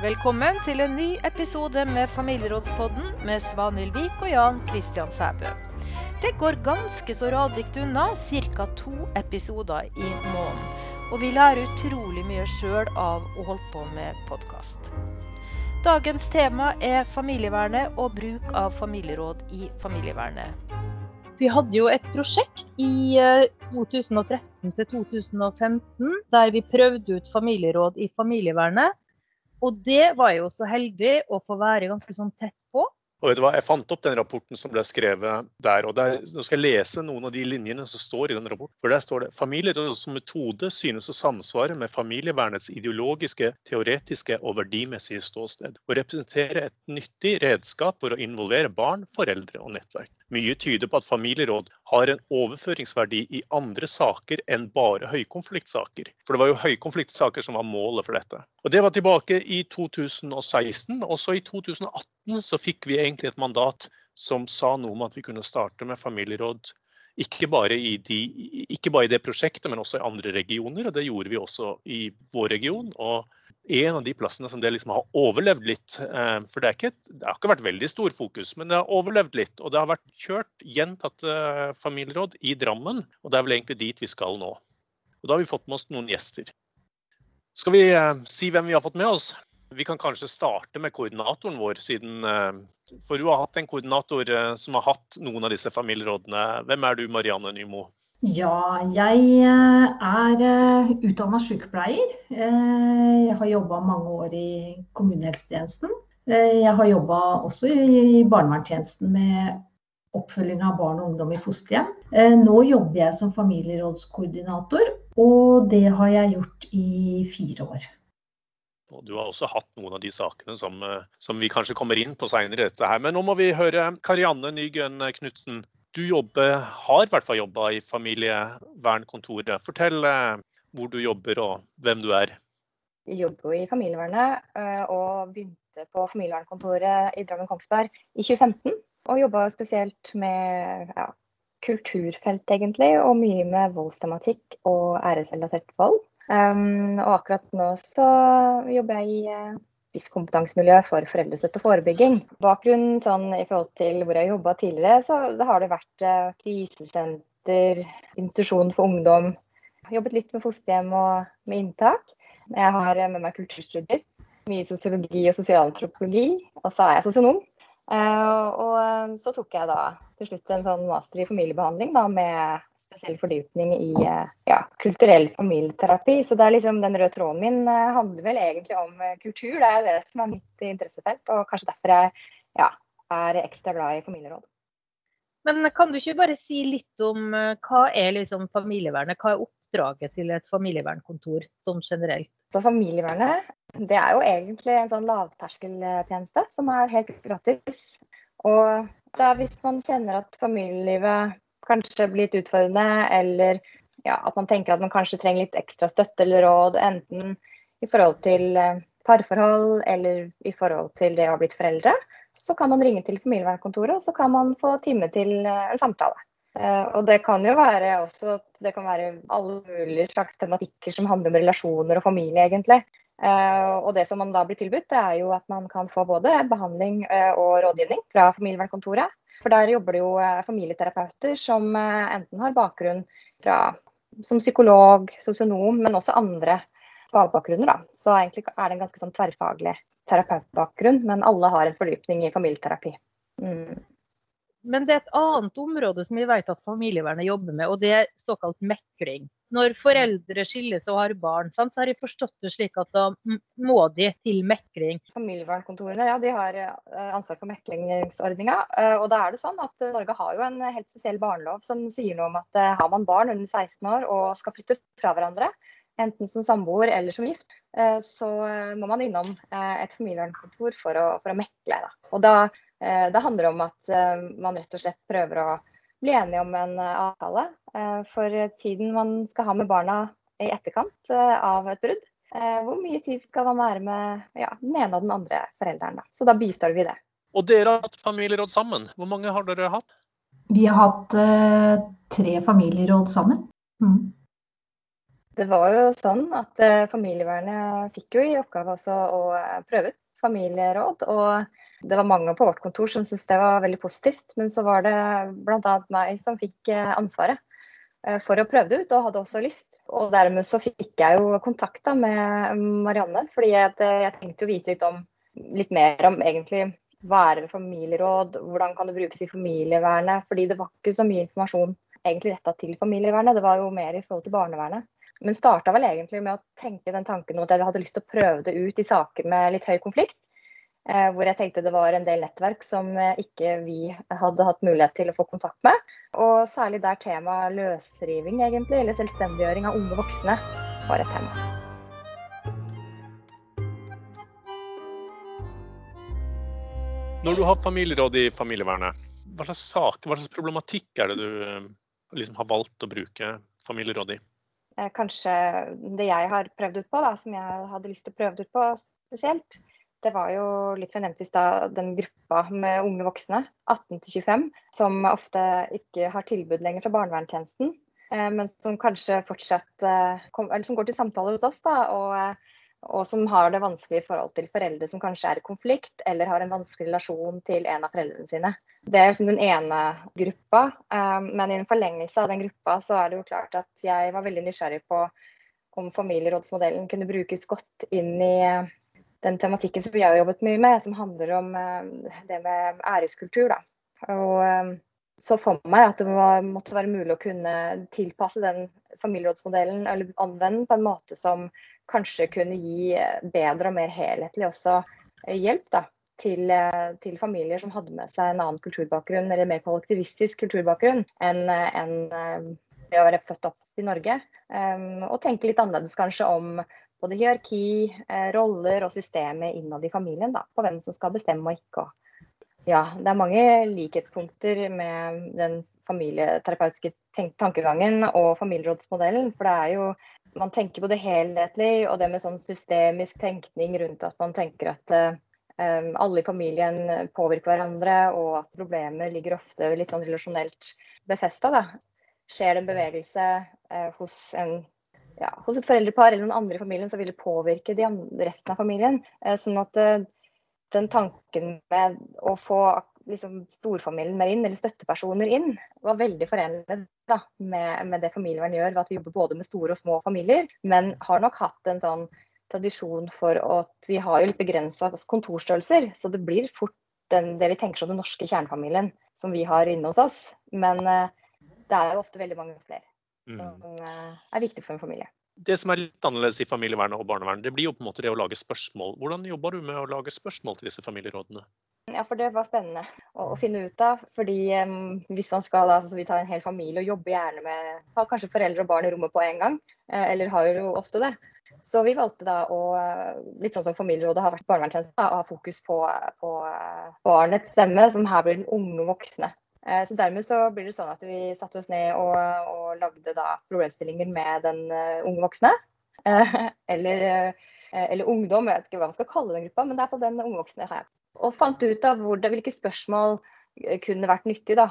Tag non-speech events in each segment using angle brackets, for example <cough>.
Velkommen til en ny episode med Familierådspodden med Svanhild Vik og Jan Kristian Sæbø. Det går ganske så radikt unna, ca. to episoder i måneden. Og vi lærer utrolig mye sjøl av å holde på med podkast. Dagens tema er familievernet og bruk av familieråd i familievernet. Vi hadde jo et prosjekt i 2013 eh, til 2015 der vi prøvde ut familieråd i familievernet. Og det var jo så heldig å få være ganske sånn tett på. Og vet du hva, Jeg fant opp den rapporten som ble skrevet der. og der, Nå skal jeg lese noen av de linjene som står i den rapporten. For Der står det familieråd som metode synes å samsvare med familievernets ideologiske, teoretiske og verdimessige ståsted. Og representere et nyttig redskap for å involvere barn, foreldre og nettverk. Mye tyder på at familieråd har en overføringsverdi i andre saker enn bare høykonfliktsaker. For det var jo høykonfliktsaker som var målet for dette. Og Det var tilbake i 2016. Også i 2018 så fikk vi egentlig et mandat som sa noe om at vi kunne starte med familieråd. Ikke bare, de, ikke bare i det prosjektet, men også i andre regioner. og Det gjorde vi også i vår region. og en av de plassene som det liksom har overlevd litt. Eh, for det, ikke, det, har ikke vært veldig stor fokus, men det har overlevd litt. Og det har vært kjørt gjentatte familieråd i Drammen, og det er vel egentlig dit vi skal nå. Og Da har vi fått med oss noen gjester. Skal vi eh, si hvem vi har fått med oss? Vi kan kanskje starte med koordinatoren vår, siden eh, For du har hatt en koordinator som har hatt noen av disse familierådene. Hvem er du, Marianne Nymo? Ja, jeg eh, er eh, utdanna sykepleier. Eh, jeg har jobba mange år i kommunehelsetjenesten. Jeg har jobba også i barnevernstjenesten med oppfølging av barn og ungdom i fosterhjem. Nå jobber jeg som familierådskoordinator, og det har jeg gjort i fire år. Du har også hatt noen av de sakene som, som vi kanskje kommer inn på seinere. Men nå må vi høre Karianne Nygøen Knutsen du jobber, har i hvert fall jobba i familievernkontoret. Fortell eh, hvor du jobber og hvem du er. Jeg jobber i familievernet eh, og begynte på familievernkontoret i Drammen Kongsberg i 2015. Og jobba spesielt med ja, kulturfelt, egentlig, og mye med voldstematikk og æresrelatert vold. Um, og akkurat nå så jobber jeg i uh, spisskompetansemiljø for foreldrestøtte og forebygging. Bakgrunnen sånn, i forhold til hvor jeg har jobba tidligere, så det har det vært eh, krisesenter, institusjon for ungdom. Jobbet litt med fosterhjem og med inntak. Jeg har med meg kulturstudier. Mye sosiologi og sosialantropologi. Og så er jeg sosionom. Uh, og så tok jeg da til slutt en sånn master i familiebehandling da, med spesiell fordypning i eh, ja, kulturell familieterapi. Så det er liksom den røde tråden min eh, handler vel egentlig om eh, kultur. Det er det som er mitt interessefelt, og kanskje derfor jeg ja, er ekstra glad i familieråd. Men kan du ikke bare si litt om hva er liksom familievernet? Hva er oppdraget til et familievernkontor sånn generelt? Så familievernet det er jo egentlig en sånn lavterskeltjeneste som er helt gratis. Og hvis man kjenner at familielivet kanskje blitt utfordrende, eller ja, at man tenker at man kanskje trenger litt ekstra støtte eller råd, enten i forhold til eh, parforhold eller i forhold til det å ha blitt foreldre, så kan man ringe til familievernkontoret og så kan man få time til eh, en samtale. Uh, og det kan jo være også det kan være alle mulige slags tematikker som handler om relasjoner og familie, egentlig. Og det som man da blir tilbudt, det er jo at man kan få både behandling og rådgivning fra familievernkontoret. For der jobber det jo eh, familieterapeuter som eh, enten har bakgrunn fra, som psykolog, sosionom, men også andre fagbakgrunner. Da. Så egentlig er det en ganske sånn tverrfaglig terapeutbakgrunn, men alle har en fordypning i familieterapi. Mm. Men det er et annet område som vi vet at familievernet jobber med, og det er såkalt mekling. Når foreldre skilles og har barn, så har de forstått det slik at da må de til mekling. Familievernkontorene ja, de har eh, ansvar for meklingsordninga. Eh, og da er det sånn at Norge har jo en helt spesiell barnelov som sier noe om at eh, har man barn under 16 år og skal flytte fra hverandre, enten som samboer eller som gift, så må man innom et familievernkontor for å, for å mekle. Da. Og da Eh, det handler om at eh, man rett og slett prøver å bli enige om en eh, avtale for tiden man skal ha med barna i etterkant av et brudd. Hvor mye tid skal man være med ja, den ene og den andre forelderen. Da. Så da bistår vi det. Og dere har hatt familieråd sammen. Hvor mange har dere hatt? Vi har hatt uh, tre familieråd sammen. Mm. Det var jo sånn at uh, familievernet fikk jo i oppgave også å prøve ut familieråd. Og det var mange på vårt kontor som syntes det var veldig positivt. Men så var det bl.a. meg som fikk ansvaret for å prøve det ut, og hadde også lyst. Og dermed så fikk jeg jo kontakt da med Marianne, fordi jeg, jeg tenkte å vite litt om litt mer om egentlig hva er det familieråd, hvordan kan det brukes i familievernet. Fordi det var ikke så mye informasjon egentlig retta til familievernet, det var jo mer i forhold til barnevernet. Men starta vel egentlig med å tenke den tanken at jeg hadde lyst til å prøve det ut i saker med litt høy konflikt. Eh, hvor jeg tenkte det var en del nettverk som eh, ikke vi hadde hatt mulighet til å få kontakt med. Og særlig der temaet løsriving, egentlig, eller selvstendiggjøring av unge voksne, var et tema. Når du har familieråd i familievernet, hva slags sak, hva slags problematikk er det du eh, liksom har valgt å bruke familieråd i? Kanskje det jeg har prøvd ut på, da, som jeg hadde lyst til å prøve ut på spesielt, det var jo litt som jeg nevnte i stad, den gruppa med unge voksne, 18 25, som ofte ikke har tilbud lenger fra barnevernstjenesten, eh, men som kanskje fortsatt Eller som går til samtaler hos oss da, og og som har det vanskelig i forhold til foreldre som kanskje er i konflikt, eller har en vanskelig relasjon til en av foreldrene sine. Det er liksom den ene gruppa, men i en forlengelse av den gruppa så er det jo klart at jeg var veldig nysgjerrig på om familierådsmodellen kunne brukes godt inn i den tematikken som jeg har jobbet mye med, som handler om um, det med æreskultur. Da. Og um, så for meg at det var, måtte være mulig å kunne tilpasse den familierådsmodellen eller anvende den på en måte som kanskje kunne gi bedre og mer helhetlig også eh, hjelp da, til, eh, til, familier som hadde med seg en annen kulturbakgrunn, eller mer kollektivistisk kulturbakgrunn enn en, eh, det å være født og oppvokst i Norge. Um, og tenke litt annerledes kanskje om både hierarki, eh, roller og systemet innad i familien. Da, på hvem som skal bestemme og ikke. ja, det er mange likhetspunkter med den familieterapeutiske tankegangen og familierådsmodellen. For det er jo man tenker på det helhetlig, og det med sånn systemisk tenkning rundt at man tenker at uh, alle i familien påvirker hverandre, og at problemer ligger ofte litt sånn relasjonelt befesta. Skjer det en bevegelse uh, hos, en, ja, hos, et foreldrepar eller noen andre i familien, så vil det påvirke de resten av familien. Uh, sånn at den tanken med å få liksom, storfamilien mer inn, eller støttepersoner inn, var veldig forenlig med, med, det familievern gjør, ved at vi jobber både med store og små familier. Men har nok hatt en sånn tradisjon for at vi har jo litt begrensa kontorstørrelser. Så det blir fort den, det vi tenker som den norske kjernefamilien som vi har inne hos oss. Men uh, det er jo ofte veldig mange flere. Som uh, er viktig for en familie. Det som er litt annerledes i familievernet og barnevernet, det blir jo på en måte det å lage spørsmål. Hvordan jobber du med å lage spørsmål til disse familierådene? Ja, for det var spennende å, å finne ut av. Fordi um, hvis man skal da, så vi tar en hel familie og jobber gjerne med har kanskje foreldre og barn i rommet på en gang, eh, eller har jo ofte det. Så vi valgte da å, litt sånn som Familierådet har vært barnevernstjeneste, å ha fokus på, på barnets stemme, som her blir den unge voksne. Eh, så dermed så blir det sånn at vi satte oss ned og, og lagde da problemstillinger med den uh, unge voksne. Uh, <laughs> eller, eller, ungdom, jeg vet ikke hva man skal kalle den gruppa, men det er på den unge voksne her og fant ut av hvor, hvilke spørsmål eh, kunne vært nyttig da,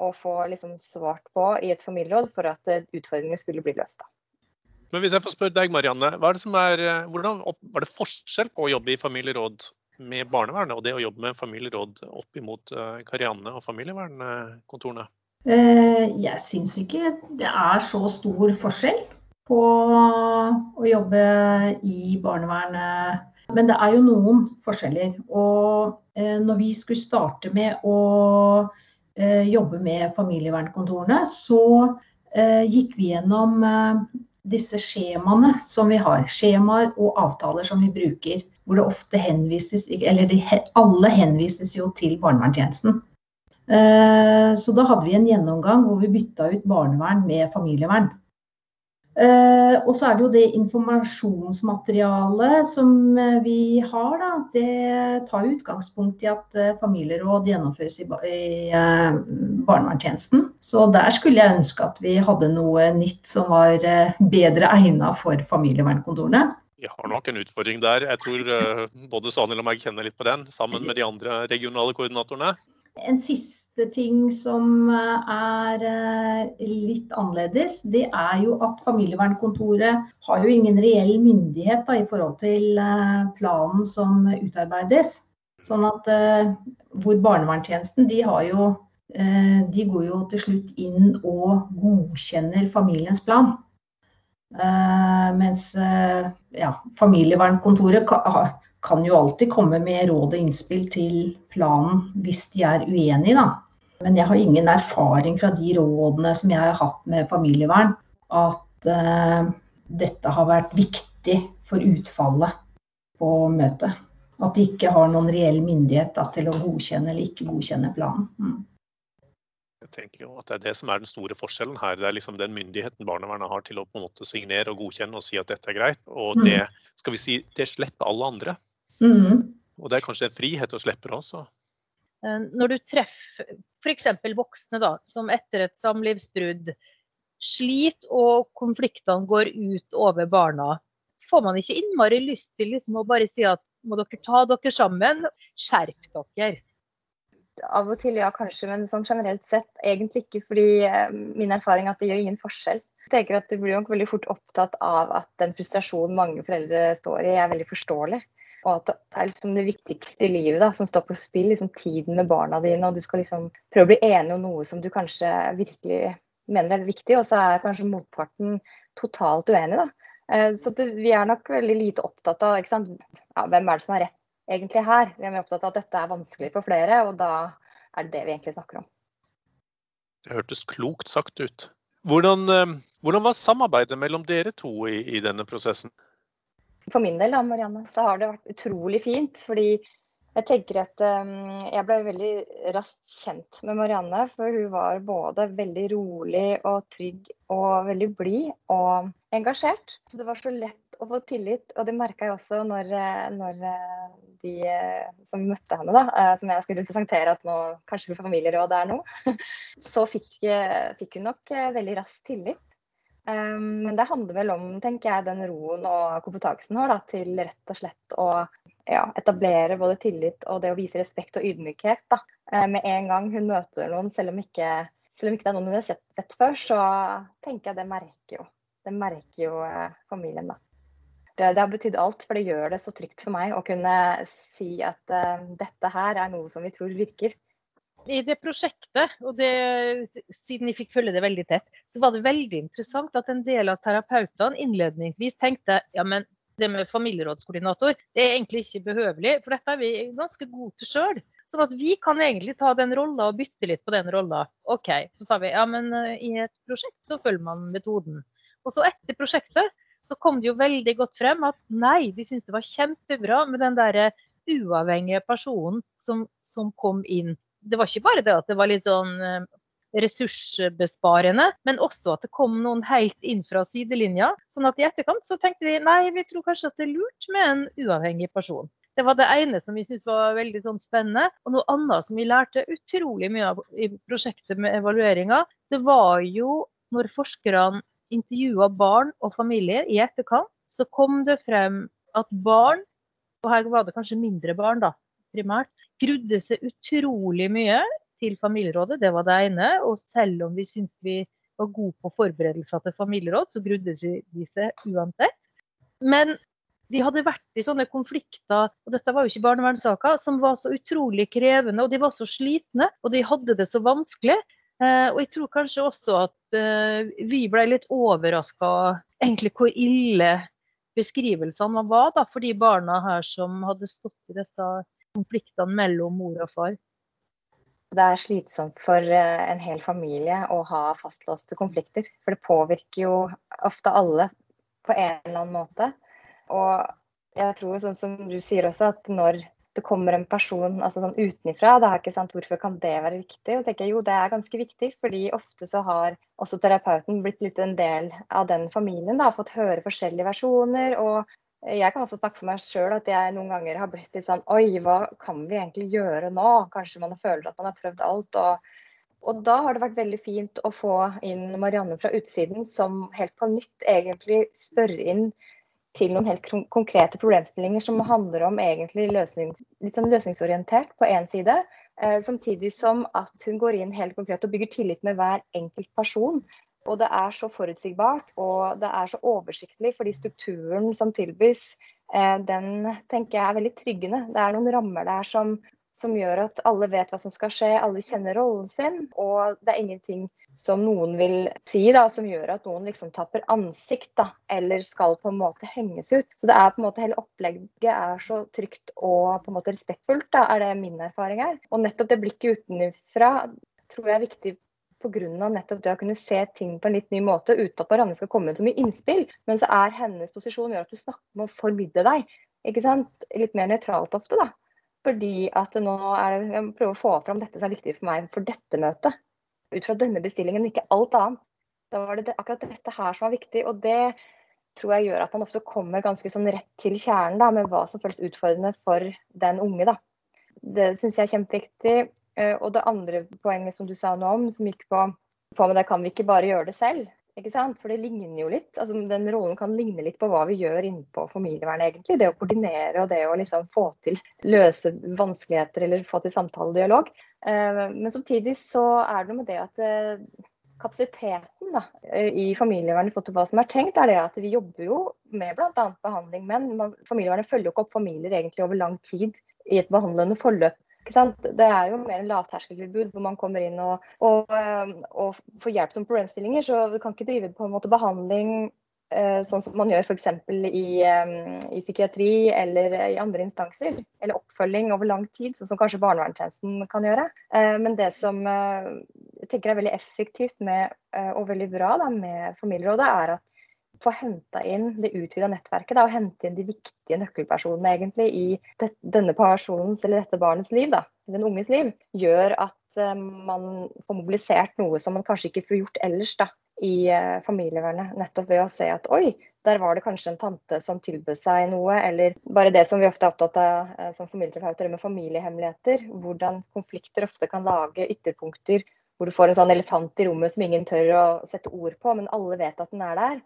å få liksom, svart på i et familieråd for at utfordringene skulle bli løst. Da. Men hvis jeg får spørre deg, Marianne, er det er, eh, hvordan, Var det forskjell på å jobbe i familieråd med barnevernet og det å jobbe med familieråd opp imot uh, Karianne og familievernkontorene? Jeg syns ikke det er så stor forskjell på å jobbe i barnevernet men det er jo noen forskjeller. Og eh, når vi skulle starte med å eh, jobbe med familievernkontorene, så eh, gikk vi gjennom eh, disse skjemaene som vi har. Skjemaer og avtaler som vi bruker. Hvor det ofte henvises, eller de, alle henvises jo til barnevernstjenesten. Eh, så da hadde vi en gjennomgang hvor vi bytta ut barnevern med familievern. Uh, og så er det jo det informasjonsmaterialet som uh, vi har, da. Det tar utgangspunkt i at familieråd gjennomføres i, barnevernstjenesten. Så der skulle jeg ønske at vi hadde noe nytt som var bedre egnet for familievernkontorene. Vi har nok en utfordring der. Jeg tror både Sanil og meg kjenner litt på den, sammen med de andre regionale koordinatorene. En siste ting som eh, er eh, litt annerledes, det er jo at familievernkontoret har jo ingen reell myndighet da, i forhold til planen som utarbeides. Sånn at hvor barnevernstjenesten de har jo de går jo til slutt inn og godkjenner familiens plan. Uh, mens uh, ja, familievernkontoret kan, jo alltid komme med råd og innspill til planen hvis de er uenige, da. Men jeg har ingen erfaring fra de rådene som jeg har hatt med familievern, at uh, dette har vært viktig for utfallet på møtet. At de ikke har noen reell myndighet da, til å godkjenne eller ikke godkjenne planen. Mm. Jeg tenker jo at Det er det som er den store forskjellen her. Det er liksom den myndigheten barnevernet har til å på en måte signere og godkjenne og si at dette er greit. Og det mm. skal vi si, det slipper alle andre. Mm. Og det er kanskje en frihet å slippe det også. Eh, når du treffer f.eks. voksne da, som etter et samlivsbrudd sliter og konfliktene går ut over barna, får man ikke innmari lyst til liksom å bare si at må dere ta dere sammen, skjerp dere av og til ja, kanskje, men sånn generelt sett egentlig ikke. Fordi eh, min erfaring er at det gjør ingen forskjell. Jeg tenker at Du blir nok veldig fort opptatt av at den frustrasjonen mange foreldre står i, er veldig forståelig. Og at det er liksom det viktigste i livet da, som står på spill, liksom tiden med barna dine. Og du skal liksom prøve å bli enig om noe som du kanskje virkelig mener er viktig, og så er kanskje motparten totalt uenig. da. Eh, så vi er nok veldig lite opptatt av ja, hvem er det som har rett egentlig her. Vi er mer opptatt av at dette er vanskelig for flere, og da er det det vi egentlig snakker om. Det hørtes klokt sagt ut. Hvordan, eh, hvordan var samarbeidet mellom dere to i, i, denne prosessen? For min del da, Marianne, så har det vært utrolig fint. fordi jeg tenker at um, jeg ble veldig raskt kjent med Marianne. For hun var både veldig rolig og trygg og veldig blid og engasjert. Så det var så lett å få tillit. Og det merka jeg også når, eh, når eh, de eh, som møtte henne, da, som jeg skulle presentere at nå kanskje blir familieråd der nå, <laughs> så fikk, fikk hun nok veldig raskt tillit. Um, men det handler vel om tenker jeg, den roen og kompetansen har til rett og slett å ja, etablere både tillit og det å vise respekt og ydmykhet. Da. Med en gang hun møter noen, selv om ikke, selv om ikke det er noen hun har sett før, så tenker jeg det merker jo, det merker jo familien. da. Det, har betydd alt, for det gjør det så trygt for meg å kunne si at uh, dette her er noe som vi tror virker. I det prosjektet, og det, siden vi fikk følge det veldig tett, så var det veldig interessant at en del av terapeutene innledningsvis tenkte ja, men det med familierådskoordinator, det er egentlig ikke behøvelig, for dette er vi ganske gode til sjøl. Sånn at vi kan egentlig ta den rolla og bytte litt på den rolla. OK, så sa vi ja, men eh, i et prosjekt så følger man metoden. Og så etter prosjektet så kom det jo veldig godt frem at nei, de syntes det var kjempebra med den derre uavhengige personen som, som, kom inn. Det var ikke bare det at det var litt sånn eh, ressursbesparende, men også at det kom noen helt inn fra sidelinja. Sånn at i etterkant så tenkte vi nei, vi tror kanskje at det er lurt med en uavhengig person. Det var det ene som vi syntes var veldig sånn spennende. Og noe annet som vi lærte utrolig mye av i prosjektet med evalueringa, det var jo når forskerne intervjua barn og familier i etterkant, så kom det frem at barn, og her var det kanskje mindre barn da, primært, grudde seg utrolig mye til familierådet. Det var det ene. Og selv om vi syntes vi var gode på forberedelser til familieråd, så grudde de seg uansett. Men de hadde vært i sånne konflikter, og dette var jo ikke barnevernssaker, som var så utrolig krevende, og de var så slitne, og de hadde det så vanskelig. Eh, og jeg tror kanskje også at eh, vi ble litt overraska egentlig hvor ille beskrivelsene var da, for de barna her som hadde stått i disse konfliktene mellom mor og far. Det er slitsomt for eh, en hel familie å ha fastlåste konflikter. For det påvirker jo ofte alle på en eller annen måte. Og jeg tror, sånn som du sier også, at når det kommer en person altså sånn utenfra, ikke sant, hvorfor kan det være viktig? Og tenker jeg, jo, det er ganske viktig, fordi ofte så har også terapeuten blitt litt en del av den familien. da, Fått høre forskjellige versjoner. og jeg kan også snakke for meg sjøl at jeg noen ganger har blitt litt sånn Oi, hva kan vi egentlig gjøre nå? Kanskje man føler at man har prøvd alt. Og, og da har det vært veldig fint å få inn Marianne fra utsiden, som helt på nytt egentlig spør inn til noen helt konkrete problemstillinger som handler om egentlig løsnings, litt sånn løsningsorientert på én side, Eh, samtidig som at hun går inn helt konkret og bygger tillit med hver enkelt person. Og det er så forutsigbart og det er så oversiktlig, fordi strukturen som tilbys, eh, den tenker jeg er veldig tryggende. Det er noen rammer der som, som gjør at alle vet hva som skal skje, alle kjenner rollen sin. Og det er ingenting som noen vil si, da, som gjør at noen liksom tapper ansikt da, eller skal på en måte henges ut. Så det er på en måte hele opplegget er så trygt og på en måte respektfullt, da, er det min erfaring her. Og nettopp det blikket utenfra tror jeg er viktig pga. nettopp det å kunne se ting på en litt ny måte uten at Marianne skal komme med så mye innspill. Men så er hennes posisjon gjør at du snakker med å formidle deg. ikke sant? Litt mer nøytralt ofte, da. Fordi at nå er det, jeg prøver å få fram dette som er viktig for meg for dette møtet ut fra denne bestillingen, ikke alt annet. Da var det akkurat dette her som var viktig. Og det tror jeg gjør at man ofte kommer ganske sånn rett til kjernen da, med hva som føles utfordrende for den unge. Da. Det syns jeg er kjempeviktig. Eh, og det andre poenget som du sa nå om, som gikk på, på med det kan vi ikke bare gjøre det selv. Ikke sant? For det ligner jo litt. altså Den rollen kan ligne litt på hva vi gjør innenpå familievernet, egentlig. Det å koordinere og det å liksom få til løse vanskeligheter eller få til samtale og dialog. Eh, men samtidig så er det noe med det at eh, kapasiteten da, i familievernet for hva som er tenkt, er det at vi jobber jo med bl.a. behandling, men familievernet følger jo ikke opp familier egentlig over lang tid i et behandlende forløp. Det er jo mer en lavterskeltilbud hvor man kommer inn og, og, eh, og får hjelp til problemstillinger. Så du kan ikke drive på en måte behandling eh, sånn som man gjør f.eks. I, eh, i psykiatri eller i andre instanser. Eller oppfølging over lang tid, sånn som kanskje barnevernstjenesten kan gjøre. Men det som jeg tenker er veldig effektivt med, og veldig bra da, med familierådet, er at få henta inn det utvida nettverket da, og hente inn de viktige nøkkelpersonene egentlig i det, denne personens eller dette barnets liv, da, den unges liv, gjør at man får mobilisert noe som man kanskje ikke får gjort ellers da, i uh, familievernet. Nettopp ved å se at oi, der var det kanskje en tante som tilbød seg noe, eller bare det som vi ofte er opptatt av uh, som familieterapeuter, med familiehemmeligheter. Hvordan konflikter ofte kan lage ytterpunkter hvor du får en sånn elefant i rommet som ingen tør å sette ord på, men alle vet at den er der.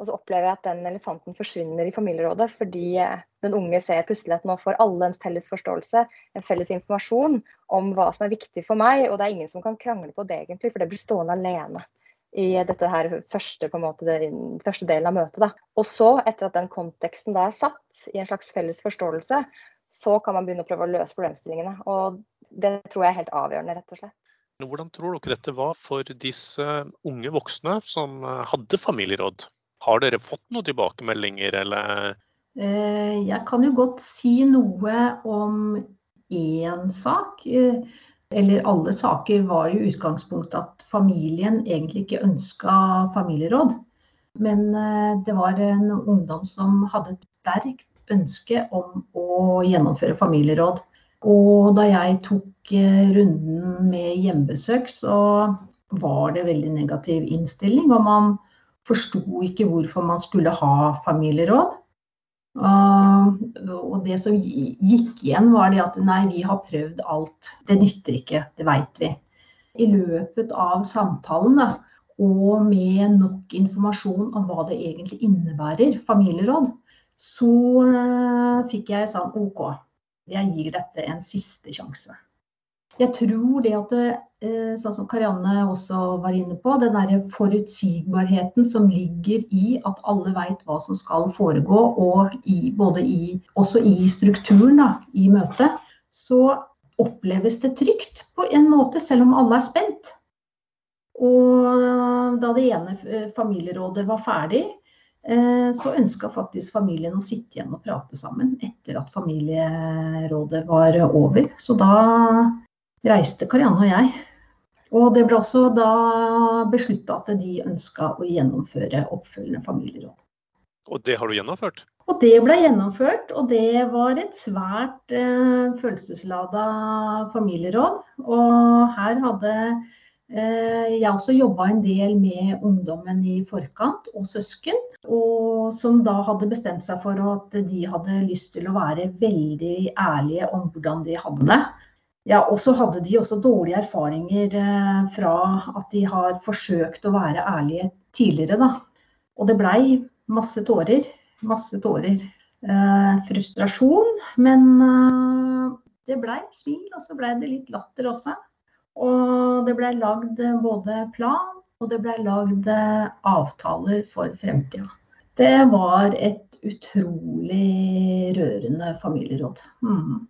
Og så opplever jeg at den elefanten forsvinner i familierådet, fordi eh, den unge ser plutselig at nå får alle en felles forståelse, en felles informasjon om hva som er viktig for meg, og det er ingen som kan krangle på det egentlig, for det blir stående alene i dette her første, på en måte, den første delen av møtet. Da. Og så, etter at den konteksten da er satt i en slags felles forståelse, så kan man begynne å prøve å løse problemstillingene. Og det tror jeg er helt avgjørende, rett og slett. Hvordan tror dere dette var for disse unge voksne som eh, hadde familieråd? Har dere fått noen tilbakemeldinger, eller? Eh, jeg kan jo godt si noe om én sak. Eh, eller alle saker var jo utgangspunktet at familien egentlig ikke ønska familieråd. Men eh, det var en ungdom som hadde et sterkt ønske om å gjennomføre familieråd. Og da jeg tok runden med hjemmebesøk, så var det veldig negativ innstilling. Og man forsto ikke hvorfor man skulle ha familieråd. Og det som gikk igjen, var det at nei, vi har prøvd alt. Det nytter ikke, det veit vi. I løpet av samtalen da, og med nok informasjon om hva det egentlig innebærer, familieråd, så uh, fikk jeg sånn OK, jeg gir dette en siste sjanse. Jeg tror det at eh, sånn som Karianne også var inne på, den der forutsigbarheten som ligger i at alle veit hva som skal foregå, og i, både i, også i strukturen da, i møtet, så oppleves det trygt på en måte, selv om alle er spent. Og da det ene eh, familierådet var ferdig, eh, så ønska faktisk familien å sitte igjen og prate sammen etter at familierådet var over. Så da reiste Karianne og jeg. Og det ble også da beslutta at de ønska å gjennomføre oppfølgende familieråd. Og det har du gjennomført? Og det ble gjennomført, og det var et svært eh, følelseslada familieråd. Og her hadde eh, jeg også jobba en del med ungdommen i forkant, og søsken. Og som da hadde bestemt seg for at de hadde lyst til å være veldig ærlige om hvordan de hadde det. Ja, og så hadde de også dårlige erfaringer eh, fra at de har forsøkt å være ærlige tidligere, da. Og det blei masse tårer. Masse tårer. Eh, frustrasjon, men eh, det blei smil, og så blei det litt latter også. Og det blei lagd både plan, og det blei lagd avtaler for fremtida. Det var et utrolig rørende familieråd. Mm.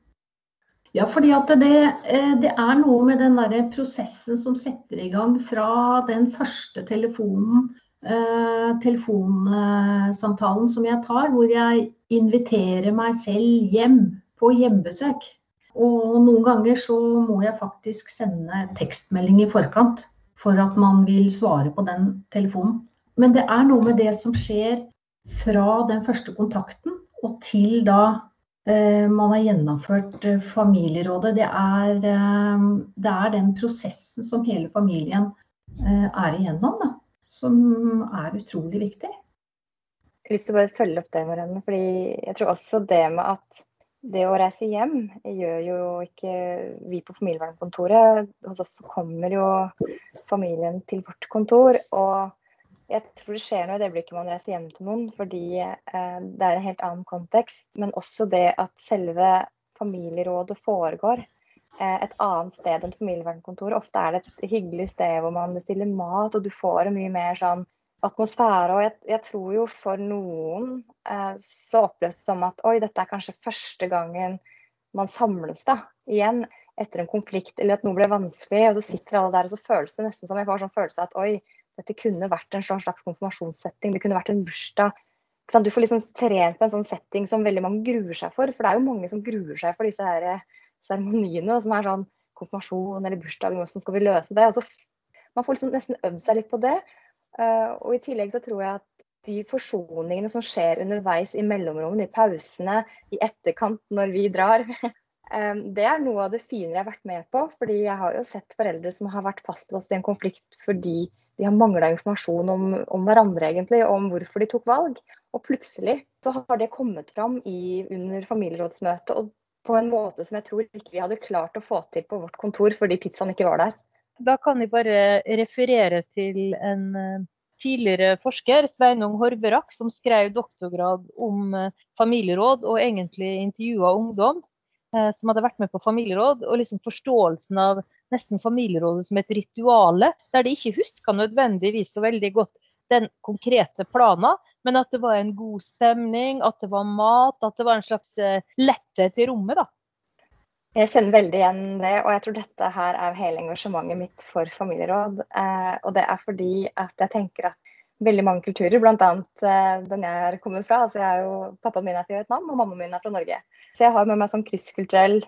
Ja, fordi det, eh, det, er noe med den der prosessen som setter i gang fra den første telefonen, eh, telefonsamtalen som jeg tar, hvor jeg inviterer meg selv hjem på hjemmebesøk. Og noen ganger så må jeg faktisk sende tekstmelding i forkant for at man vil svare på den telefonen. Men det er noe med det som skjer fra den første kontakten og til da man har gjennomført eh, familierådet. Det er, eh, det er, den prosessen som hele familien eh, er igjennom, da, som er utrolig viktig. Jeg har lyst til å bare følge opp det, Marianne. fordi jeg tror også det med at det å reise hjem gjør jo ikke vi på familievernkontoret. Hos oss kommer jo familien til vårt kontor. og jeg tror det skjer noe i det øyeblikket man reiser hjem til noen, fordi eh, det er en helt annen kontekst. Men også det at selve familierådet foregår eh, et annet sted enn familievernkontoret. Ofte er det et hyggelig sted hvor man bestiller mat, og du får en mye mer sånn atmosfære. Og jeg, jeg tror jo for noen eh, så oppleves det som at oi, dette er kanskje første gangen man samles da, igjen etter en konflikt eller at noe ble vanskelig, og så sitter alle der, og så føles det nesten som jeg får sånn følelse at oi, dette kunne vært en slags konfirmasjonssetting, det kunne vært en bursdag. Du får liksom trent på en sånn setting som veldig mange gruer seg for. For det er jo mange som gruer seg for disse her eh, seremoniene, som er sånn konfirmasjon eller bursdag, hvordan skal vi løse det? Så, man får liksom nesten øvd seg litt på det. Uh, og i tillegg så tror jeg at de forsoningene som skjer underveis i mellomrommene, i pausene, i etterkant når vi drar, um, <laughs> det er noe av det finere jeg har vært med på. fordi jeg har jo sett foreldre som har vært fastlåst i en konflikt fordi de har mangla informasjon om, om, hverandre egentlig, om hvorfor de tok valg. Og plutselig så har det kommet fram i, under familierådsmøtet og på en måte som jeg tror ikke vi hadde klart å få til på vårt kontor fordi pizzaen ikke var der. Da kan jeg bare referere til en eh, tidligere forsker, Sveinung Horverak, som skrev doktorgrad om eh, familieråd og egentlig intervjua ungdom eh, som hadde vært med på familieråd, og liksom forståelsen av nesten familierådet som et rituale, der de ikke huska nødvendigvis så veldig godt den konkrete planen, men at det var en god stemning, at det var mat, at det var en slags eh, letthet i rommet. da. Jeg kjenner veldig igjen det, og jeg tror dette her er hele engasjementet mitt for familieråd. Eh, og det er fordi at jeg tenker at veldig mange kulturer, bl.a. Eh, den jeg er kommet fra, altså jeg er jo, Pappaen min er fra Vietnam, og mammaen min er fra Norge. Så jeg har med meg sånn krysskulturell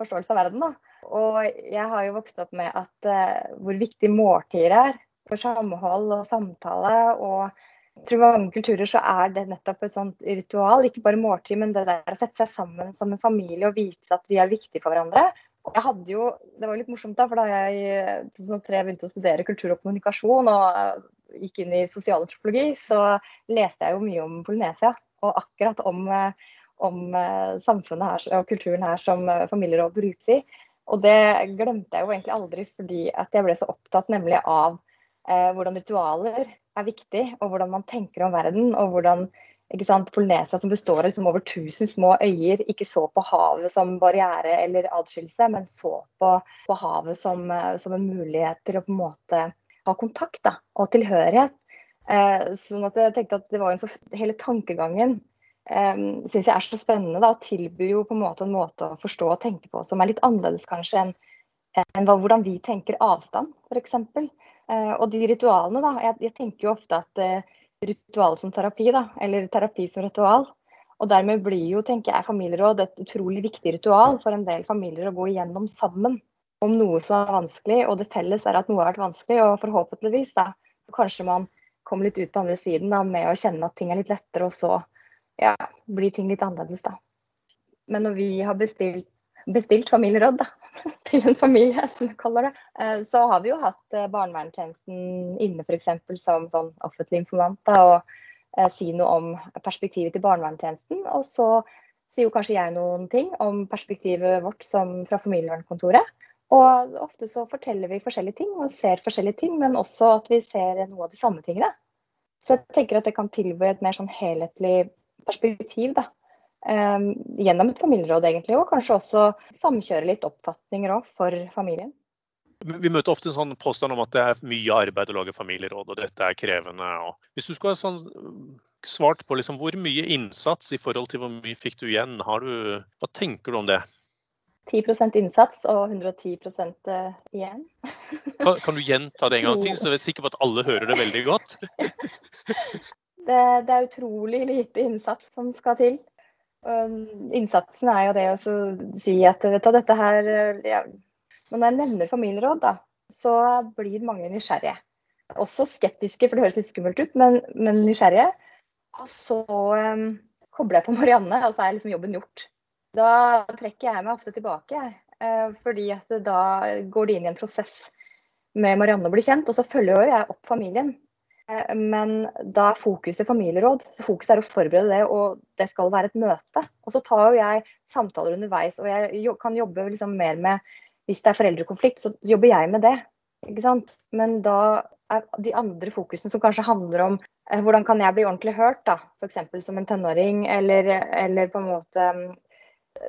forståelse av verden. da. Og jeg har jo vokst opp med at uh, hvor viktig måltider er for samhold og samtale. Og jeg tror mange kulturer så er det nettopp et sånt ritual. Ikke bare måltid, men det der å sette seg sammen som en familie og vise at vi er viktige for hverandre. Jeg hadde jo, Det var litt morsomt, da, for da jeg i 2003 begynte å studere kultur og kommunikasjon og eh, gikk inn i sosialantropologi, så leste jeg jo mye om Polynesia. Og akkurat om, eh, om samfunnet her og kulturen her som familieråd brukes i. Og det glemte jeg jo egentlig aldri fordi at jeg ble så opptatt nemlig av eh, hvordan ritualer er viktig, og hvordan man tenker om verden. Og hvordan ikke sant, Polynesia, som består av liksom over 1000 små øyer, ikke så på havet som barriere eller adskillelse, men så på, på havet som, eh, som, en mulighet til å på en måte ha kontakt da, og tilhørighet. Eh, sånn at jeg tenkte at det var en så, Hele tankegangen um, syns jeg er så spennende. Da, og tilbyr jo på en måte en måte å forstå og tenke på som er litt annerledes kanskje enn en hvordan vi tenker avstand, f.eks. Uh, og de ritualene, da. Jeg, jeg tenker jo ofte at uh, ritual som terapi, da, eller terapi som ritual. Og dermed blir jo, tenker jeg, familieråd et utrolig viktig ritual for en del familier å gå igjennom sammen om noe som er vanskelig, og det felles er at noe har vært vanskelig, og forhåpentligvis da, kanskje man kommer litt ut på andre siden da, med å kjenne at ting er litt lettere, og så ja, blir ting litt annerledes, da. Men når vi har bestilt, bestilt familieråd da, <laughs> til en familie, som vi kaller det, eh, så har vi jo hatt eh, barnevernstjenesten inne f.eks. som sånn offentlig informant. Da, og eh, si noe om perspektivet til barnevernstjenesten. Og så sier jo kanskje jeg noen ting om perspektivet vårt som fra familievernkontoret. Og ofte så forteller vi forskjellige ting og ser forskjellige ting, men også at vi ser noe av de samme tingene. Så jeg tenker at det kan tilby et mer sånn helhetlig perspektiv da, Um, gjennom et familieråd, egentlig, og kanskje også samkjøre litt oppfatninger òg for familien. Vi møter ofte en sånn påstand om at det er mye arbeid å lage familieråd, og dette er krevende. hvis du skulle ha sånn svart på liksom, hvor mye innsats i forhold til hvor mye fikk du igjen, du, hva tenker du om det? 10% innsats og 110 eh, igjen. kan, kan, du gjenta det en gang til, så jeg er sikker på at alle hører det veldig godt? <laughs> <laughs> det, det, er utrolig lite innsats som skal til. Innsatsen er jo det å si at vet du, dette her ja, Når jeg nevner familieråd, da, så blir mange nysgjerrige. Også skeptiske, for det høres litt skummelt ut, men, men nysgjerrige. Og så um, kobler jeg på Marianne, og så er liksom jobben gjort. Da trekker jeg meg ofte tilbake, eh, fordi da går det inn i en prosess med Marianne å bli kjent, og så følger jo jeg opp familien. Eh, men da er fokuset familieråd. så Fokuset er å forberede det, og det skal være et møte. Og så tar jo jeg samtaler underveis, og jeg kan jobbe liksom mer med Hvis det er foreldrekonflikt, så jobber jeg med det. Ikke sant? Men da er de andre fokusene som kanskje handler om eh, hvordan kan jeg bli ordentlig hørt, da, f.eks. som en tenåring, eller, eller på en måte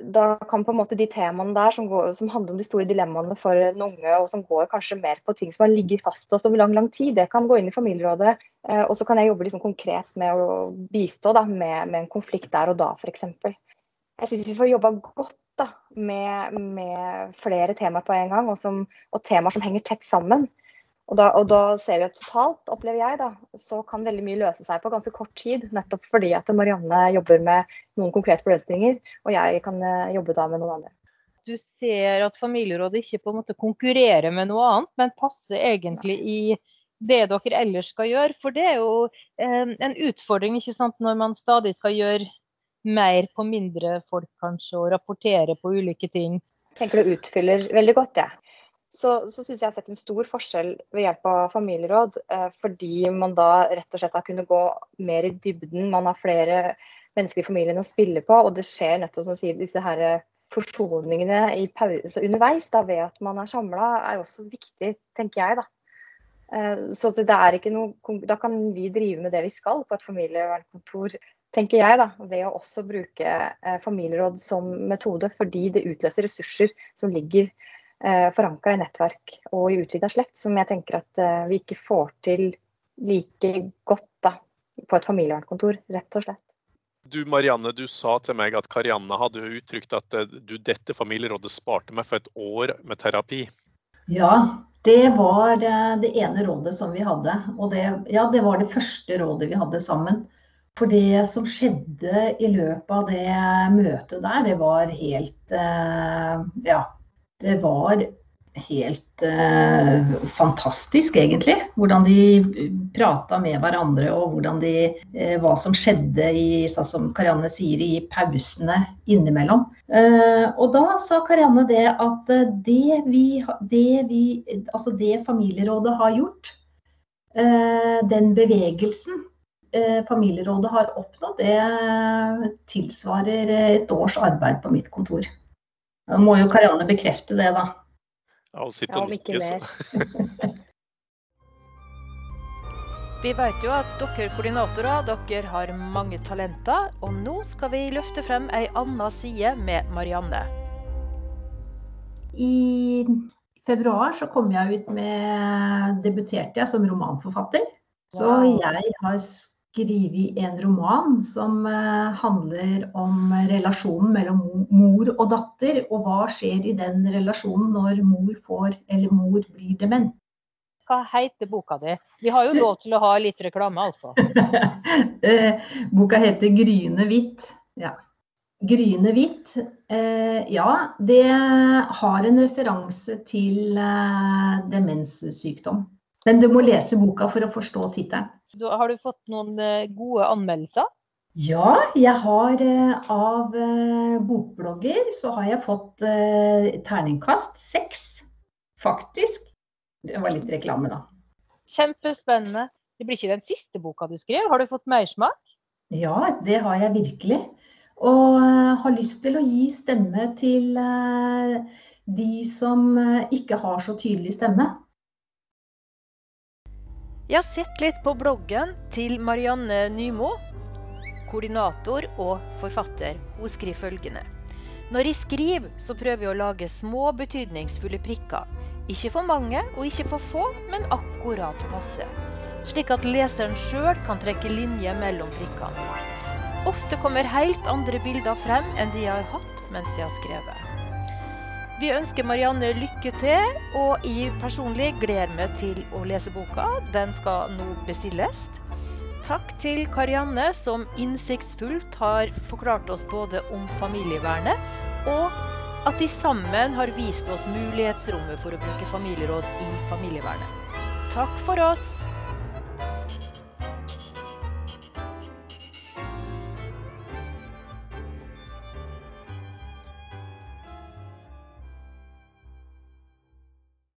da kan på en måte de temaene der som, går, som, handler om de store dilemmaene for den unge, og som går kanskje mer på ting som har ligget fast oss over lang lang tid, det kan gå inn i familierådet. Eh, og så kan jeg jobbe liksom konkret med å bistå da, med, med, en konflikt der og da, f.eks. Jeg syns vi får jobba godt da, med, med, flere temaer på en gang, og, som, og temaer som henger tett sammen. Og da, og da, ser vi at totalt, opplever jeg, da, så kan veldig mye løse seg på ganske kort tid. Nettopp fordi at Marianne jobber med noen konkrete løsninger, og jeg kan eh, jobbe da med noen andre. Du ser at familierådet ikke på en måte konkurrerer med noe annet, men passer egentlig i det dere ellers skal gjøre. For det er jo eh, en utfordring ikke sant, når man stadig skal gjøre mer på mindre folk, kanskje, og rapportere på ulike ting. Jeg tenker det utfyller veldig godt, jeg. Ja så, så syns jeg jeg har sett en stor forskjell ved hjelp av familieråd. Eh, fordi man da rett og slett har kunnet gå mer i dybden. Man har flere mennesker i familien å spille på. Og det skjer nettopp som sier disse her eh, forsoningene i pause underveis da, ved at man er samla, er også viktig, tenker jeg. da. Eh, så det er ikke noe, da kan vi drive med det vi skal på et familievernkontor, tenker jeg. da, Ved å også bruke familieråd som metode, fordi det utløser ressurser som ligger forankra i nettverk og i utvida slekt, som jeg tenker at eh, vi ikke får til like godt da, på et familievernkontor, rett og slett. Du Marianne, du sa til meg at Karianne hadde uttrykt at eh, du, dette familierådet sparte meg for et år med terapi. Ja, det var eh, det ene rådet som vi hadde. Og det, ja, det var det første rådet vi hadde sammen. For det som skjedde i løpet av det møtet der, det var helt eh, Ja, det var helt eh, fantastisk, egentlig. Hvordan de prata med hverandre og de, eh, hva som skjedde i, sånn som Karianne sier, i pausene innimellom. Eh, og da sa Karianne det at eh, det vi, det vi Altså det familierådet har gjort, eh, den bevegelsen eh, familierådet har oppnådd, det tilsvarer et års arbeid på mitt kontor. Da må jo Karianne bekrefte det, da. Ja, hun sitter og nikker, så. <laughs> Vi vet jo at dere koordinatorer dere har mange talenter, og nå skal vi løfte frem ei anna side med Marianne. I februar så kom jeg ut med Debuterte jeg som romanforfatter. Så jeg har skrevet en roman som eh, handler om relasjonen mellom mor og datter, og hva skjer i den relasjonen når mor får eller mor blir dement. Hva heter boka di? Vi har jo lov til å ha litt reklame, altså. <laughs> Eh, boka heter 'Gryende hvitt'. Ja. Gryende hvitt. Eh, ja, det har en referanse til demenssykdom. Men du må lese boka for å forstå tittelen. Har du fått noen eh, gode anmeldelser? Ja, jeg har eh, av eh, bokblogger så har jeg fått terningkast seks, faktisk. Det var litt reklame, da. Kjempespennende. Det blir ikke den siste boka du skrev. Har du fått mersmak? Ja, det har jeg virkelig. Og har lyst til å gi stemme til de som ikke har så tydelig stemme. Jeg har sett litt på bloggen til Marianne Nymo. koordinator og forfatter. Hun skriver følgende. Når jeg skriver, så prøver jeg å lage små, betydningsfulle prikker. Ikke for mange og ikke for få, men akkurat passe. Slik at leseren sjøl kan trekke linjer mellom prikkene. Ofte kommer helt andre bilder frem enn de har hatt mens de har skrevet. Vi ønsker Marianne lykke til, og jeg personlig gleder meg til å lese boka. Den skal nå bestilles. Takk til Karianne, som innsiktsfullt har forklart oss både om familievernet, og at de sammen har vist oss mulighetsrommet for å bruke familieråd i familievernet. Takk for oss.